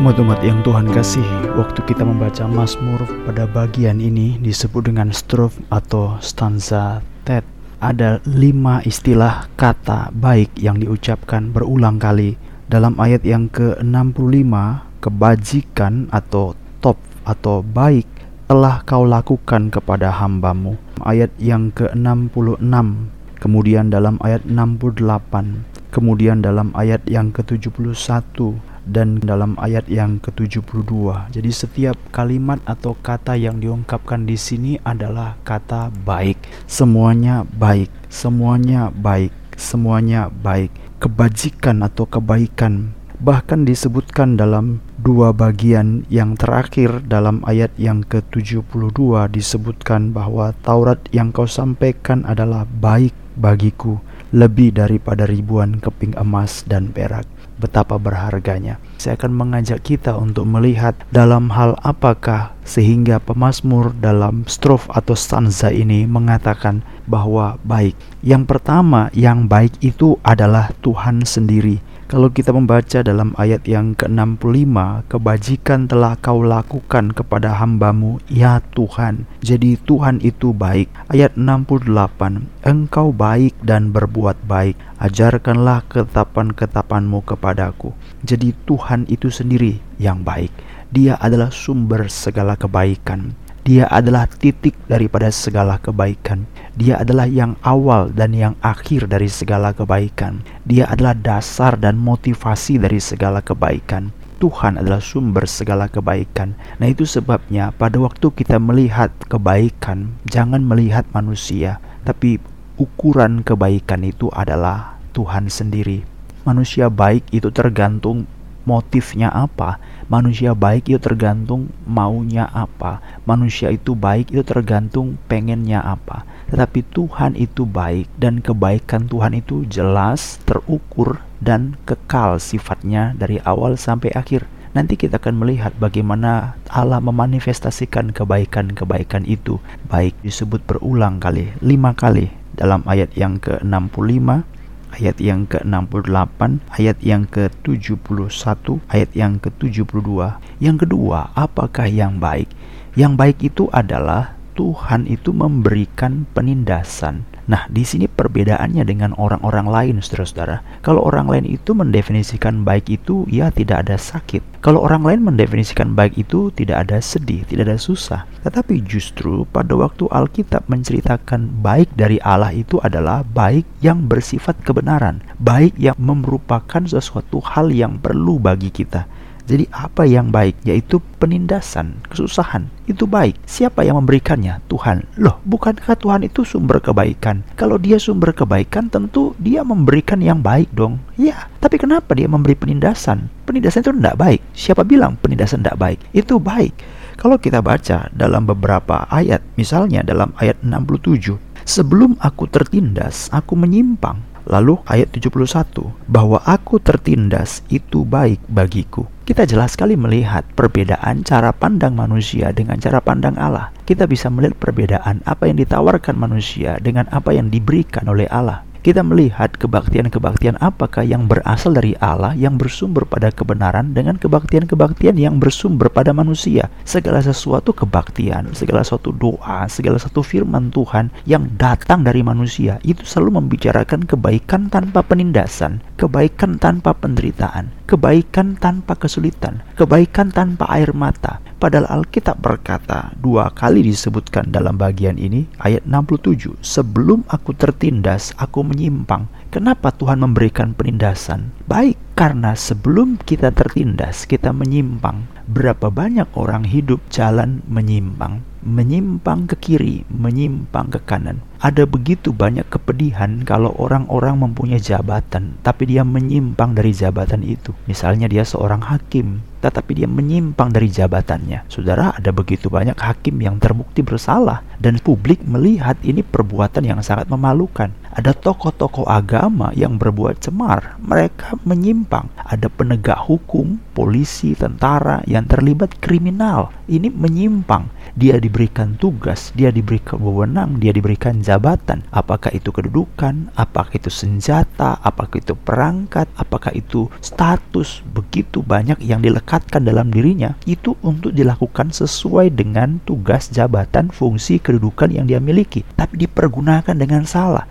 Umat-umat yang Tuhan kasihi, waktu kita membaca Mazmur pada bagian ini disebut dengan strof atau stanza tet. Ada lima istilah kata baik yang diucapkan berulang kali. Dalam ayat yang ke-65, kebajikan atau top atau baik telah kau lakukan kepada hambamu. Ayat yang ke-66, kemudian dalam ayat 68, kemudian dalam ayat yang ke-71, dan dalam ayat yang ke-72. Jadi setiap kalimat atau kata yang diungkapkan di sini adalah kata baik. Semuanya baik, semuanya baik, semuanya baik. Kebajikan atau kebaikan bahkan disebutkan dalam dua bagian yang terakhir dalam ayat yang ke-72 disebutkan bahwa Taurat yang kau sampaikan adalah baik bagiku lebih daripada ribuan keping emas dan perak betapa berharganya. Saya akan mengajak kita untuk melihat dalam hal apakah sehingga pemazmur dalam strof atau stanza ini mengatakan bahwa baik. Yang pertama, yang baik itu adalah Tuhan sendiri. Kalau kita membaca dalam ayat yang ke-65, kebajikan telah kau lakukan kepada hambamu, ya Tuhan. Jadi Tuhan itu baik. Ayat 68, engkau baik dan berbuat baik. Ajarkanlah ketetapan-ketetapanmu kepadaku. Jadi Tuhan itu sendiri yang baik. Dia adalah sumber segala kebaikan. Dia adalah titik daripada segala kebaikan. Dia adalah yang awal dan yang akhir dari segala kebaikan. Dia adalah dasar dan motivasi dari segala kebaikan. Tuhan adalah sumber segala kebaikan. Nah, itu sebabnya pada waktu kita melihat kebaikan, jangan melihat manusia, tapi ukuran kebaikan itu adalah Tuhan sendiri. Manusia baik itu tergantung motifnya apa, manusia baik itu tergantung maunya apa. Manusia itu baik itu tergantung pengennya apa. Tetapi Tuhan itu baik dan kebaikan Tuhan itu jelas, terukur dan kekal sifatnya dari awal sampai akhir. Nanti kita akan melihat bagaimana Allah memanifestasikan kebaikan-kebaikan itu. Baik disebut berulang kali, lima kali dalam ayat yang ke-65, ayat yang ke-68, ayat yang ke-71, ayat yang ke-72. Yang kedua, apakah yang baik? Yang baik itu adalah Tuhan itu memberikan penindasan Nah, di sini perbedaannya dengan orang-orang lain, saudara-saudara. Kalau orang lain itu mendefinisikan baik itu, ya tidak ada sakit. Kalau orang lain mendefinisikan baik itu, tidak ada sedih, tidak ada susah. Tetapi justru pada waktu Alkitab menceritakan baik dari Allah itu adalah baik yang bersifat kebenaran, baik yang merupakan sesuatu hal yang perlu bagi kita. Jadi apa yang baik yaitu penindasan, kesusahan. Itu baik. Siapa yang memberikannya? Tuhan. Loh, bukankah Tuhan itu sumber kebaikan? Kalau dia sumber kebaikan tentu dia memberikan yang baik dong. Ya, tapi kenapa dia memberi penindasan? Penindasan itu tidak baik. Siapa bilang penindasan tidak baik? Itu baik. Kalau kita baca dalam beberapa ayat, misalnya dalam ayat 67, Sebelum aku tertindas, aku menyimpang. Lalu ayat 71, bahwa aku tertindas itu baik bagiku. Kita jelas sekali melihat perbedaan cara pandang manusia dengan cara pandang Allah. Kita bisa melihat perbedaan apa yang ditawarkan manusia dengan apa yang diberikan oleh Allah kita melihat kebaktian-kebaktian apakah yang berasal dari Allah yang bersumber pada kebenaran dengan kebaktian-kebaktian yang bersumber pada manusia. Segala sesuatu kebaktian, segala sesuatu doa, segala satu firman Tuhan yang datang dari manusia itu selalu membicarakan kebaikan tanpa penindasan, kebaikan tanpa penderitaan, kebaikan tanpa kesulitan, kebaikan tanpa air mata. Padahal Alkitab berkata dua kali disebutkan dalam bagian ini ayat 67 Sebelum aku tertindas aku menyimpang Kenapa Tuhan memberikan penindasan? Baik karena sebelum kita tertindas kita menyimpang Berapa banyak orang hidup jalan menyimpang menyimpang ke kiri, menyimpang ke kanan. Ada begitu banyak kepedihan kalau orang-orang mempunyai jabatan, tapi dia menyimpang dari jabatan itu. Misalnya dia seorang hakim, tetapi dia menyimpang dari jabatannya. Saudara, ada begitu banyak hakim yang terbukti bersalah dan publik melihat ini perbuatan yang sangat memalukan. Ada tokoh-tokoh agama yang berbuat cemar, mereka menyimpang. Ada penegak hukum, polisi, tentara yang terlibat kriminal. Ini menyimpang. Dia diberikan tugas, dia diberikan wewenang, dia diberikan jabatan. Apakah itu kedudukan, apakah itu senjata, apakah itu perangkat, apakah itu status. Begitu banyak yang dilekatkan dalam dirinya. Itu untuk dilakukan sesuai dengan tugas, jabatan, fungsi, kedudukan yang dia miliki. Tapi dipergunakan dengan salah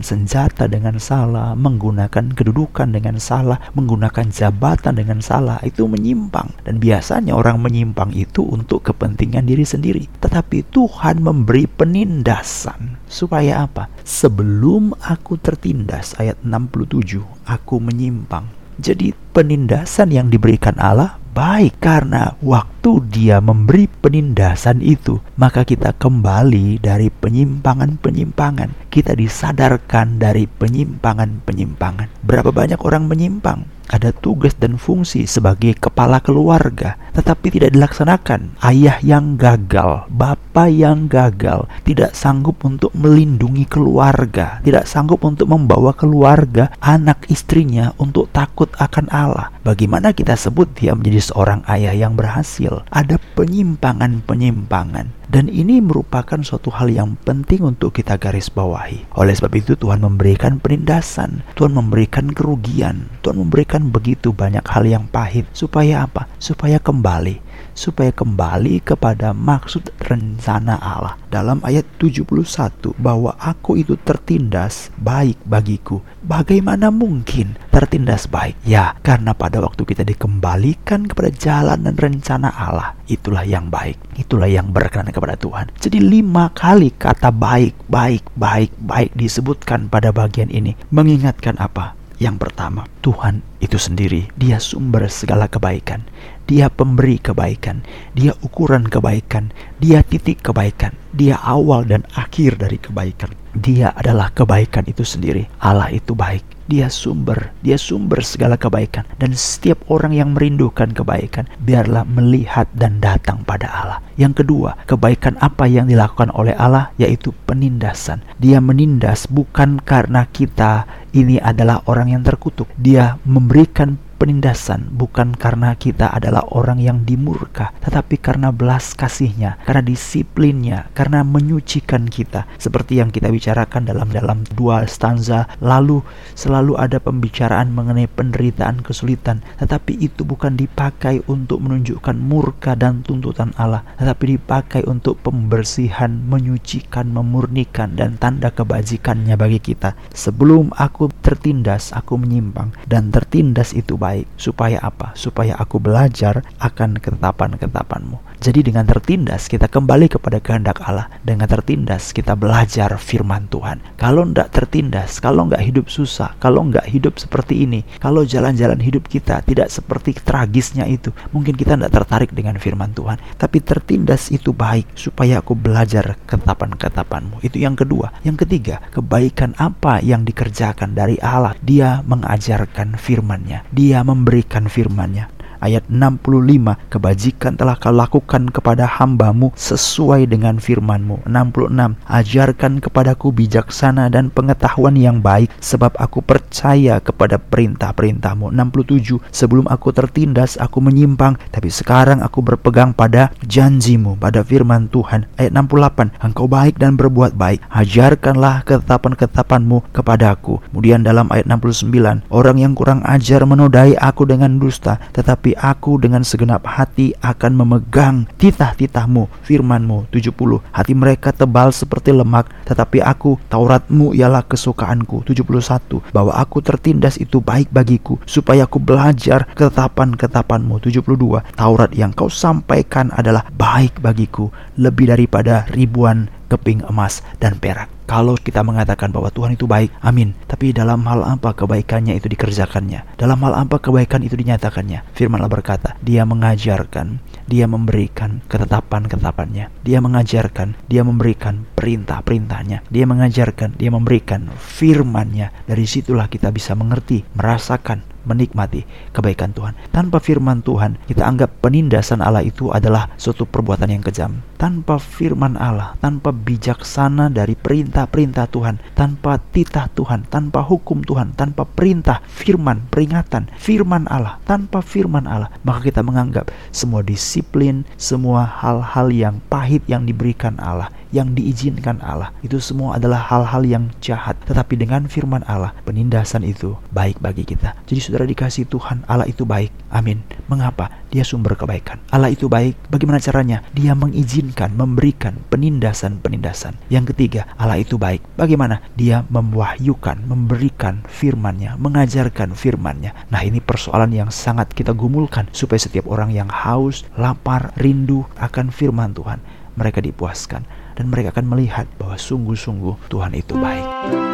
senjata dengan salah, menggunakan kedudukan dengan salah, menggunakan jabatan dengan salah, itu menyimpang. Dan biasanya orang menyimpang itu untuk kepentingan diri sendiri. Tetapi Tuhan memberi penindasan. Supaya apa? Sebelum aku tertindas, ayat 67, aku menyimpang. Jadi penindasan yang diberikan Allah baik karena waktu dia memberi penindasan itu maka kita kembali dari penyimpangan-penyimpangan. Kita disadarkan dari penyimpangan-penyimpangan. Berapa banyak orang menyimpang? Ada tugas dan fungsi sebagai kepala keluarga, tetapi tidak dilaksanakan. Ayah yang gagal, bapak yang gagal, tidak sanggup untuk melindungi keluarga, tidak sanggup untuk membawa keluarga, anak istrinya untuk takut akan Allah. Bagaimana kita sebut dia menjadi seorang ayah yang berhasil? Ada penyimpangan-penyimpangan dan ini merupakan suatu hal yang penting untuk kita garis bawahi. Oleh sebab itu Tuhan memberikan penindasan, Tuhan memberikan kerugian, Tuhan memberikan begitu banyak hal yang pahit supaya apa? Supaya kembali supaya kembali kepada maksud rencana Allah. Dalam ayat 71 bahwa aku itu tertindas baik bagiku. Bagaimana mungkin tertindas baik? Ya, karena pada waktu kita dikembalikan kepada jalan dan rencana Allah, itulah yang baik. Itulah yang berkenan kepada Tuhan. Jadi lima kali kata baik, baik, baik, baik disebutkan pada bagian ini. Mengingatkan apa? Yang pertama, Tuhan itu sendiri, Dia sumber segala kebaikan. Dia pemberi kebaikan, Dia ukuran kebaikan, Dia titik kebaikan, Dia awal dan akhir dari kebaikan. Dia adalah kebaikan itu sendiri. Allah itu baik. Dia sumber, dia sumber segala kebaikan dan setiap orang yang merindukan kebaikan biarlah melihat dan datang pada Allah. Yang kedua, kebaikan apa yang dilakukan oleh Allah yaitu penindasan. Dia menindas bukan karena kita ini adalah orang yang terkutuk. Dia memberikan penindasan bukan karena kita adalah orang yang dimurka, tetapi karena belas kasihnya, karena disiplinnya, karena menyucikan kita. Seperti yang kita bicarakan dalam dalam dua stanza lalu selalu ada pembicaraan mengenai penderitaan kesulitan, tetapi itu bukan dipakai untuk menunjukkan murka dan tuntutan Allah, tetapi dipakai untuk pembersihan, menyucikan, memurnikan dan tanda kebajikannya bagi kita. Sebelum aku tertindas, aku menyimpang dan tertindas itu baik baik. Supaya apa? Supaya aku belajar akan ketetapan-ketetapanmu. Jadi dengan tertindas kita kembali kepada kehendak Allah. Dengan tertindas kita belajar firman Tuhan. Kalau tidak tertindas, kalau nggak hidup susah, kalau nggak hidup seperti ini, kalau jalan-jalan hidup kita tidak seperti tragisnya itu, mungkin kita tidak tertarik dengan firman Tuhan. Tapi tertindas itu baik supaya aku belajar ketetapan-ketetapanmu. Itu yang kedua. Yang ketiga, kebaikan apa yang dikerjakan dari Allah? Dia mengajarkan firman-Nya. Dia memberikan firman-Nya ayat 65 kebajikan telah kau lakukan kepada hambamu sesuai dengan firmanmu. 66 ajarkan kepadaku bijaksana dan pengetahuan yang baik sebab aku percaya kepada perintah-perintahmu. 67 sebelum aku tertindas aku menyimpang tapi sekarang aku berpegang pada janjimu pada firman Tuhan. ayat 68 engkau baik dan berbuat baik ajarkanlah ketetapan-ketetapanmu kepadaku kemudian dalam ayat 69 orang yang kurang ajar menodai aku dengan dusta tetapi tetapi aku dengan segenap hati akan memegang titah-titahmu, firmanmu. 70. Hati mereka tebal seperti lemak, tetapi aku, Tauratmu ialah kesukaanku. 71. Bahwa aku tertindas itu baik bagiku, supaya aku belajar ketetapan-ketetapanmu. 72. Taurat yang kau sampaikan adalah baik bagiku, lebih daripada ribuan keping emas dan perak. Kalau kita mengatakan bahwa Tuhan itu baik, amin. Tapi dalam hal apa kebaikannya itu dikerjakannya? Dalam hal apa kebaikan itu dinyatakannya? Firmanlah berkata, dia mengajarkan, dia memberikan ketetapan-ketetapannya. Dia mengajarkan, dia memberikan perintah-perintahnya. Dia mengajarkan, dia memberikan firmannya. Dari situlah kita bisa mengerti, merasakan, menikmati kebaikan Tuhan. Tanpa firman Tuhan, kita anggap penindasan Allah itu adalah suatu perbuatan yang kejam. Tanpa firman Allah, tanpa bijaksana dari perintah-perintah Tuhan, tanpa titah Tuhan, tanpa hukum Tuhan, tanpa perintah, firman, peringatan, firman Allah, tanpa firman Allah, maka kita menganggap semua disiplin, semua hal-hal yang pahit yang diberikan Allah, yang diizinkan Allah, itu semua adalah hal-hal yang jahat. Tetapi dengan firman Allah, penindasan itu baik bagi kita. Jadi saudara dikasih Tuhan, Allah itu baik. Amin. Mengapa? Dia sumber kebaikan. Allah itu baik. Bagaimana caranya? Dia mengizinkan, memberikan penindasan-penindasan. Yang ketiga, Allah itu baik. Bagaimana? Dia mewahyukan, memberikan firman-Nya, mengajarkan firman-Nya. Nah, ini persoalan yang sangat kita gumulkan supaya setiap orang yang haus, lapar, rindu akan firman Tuhan, mereka dipuaskan dan mereka akan melihat bahwa sungguh-sungguh Tuhan itu baik.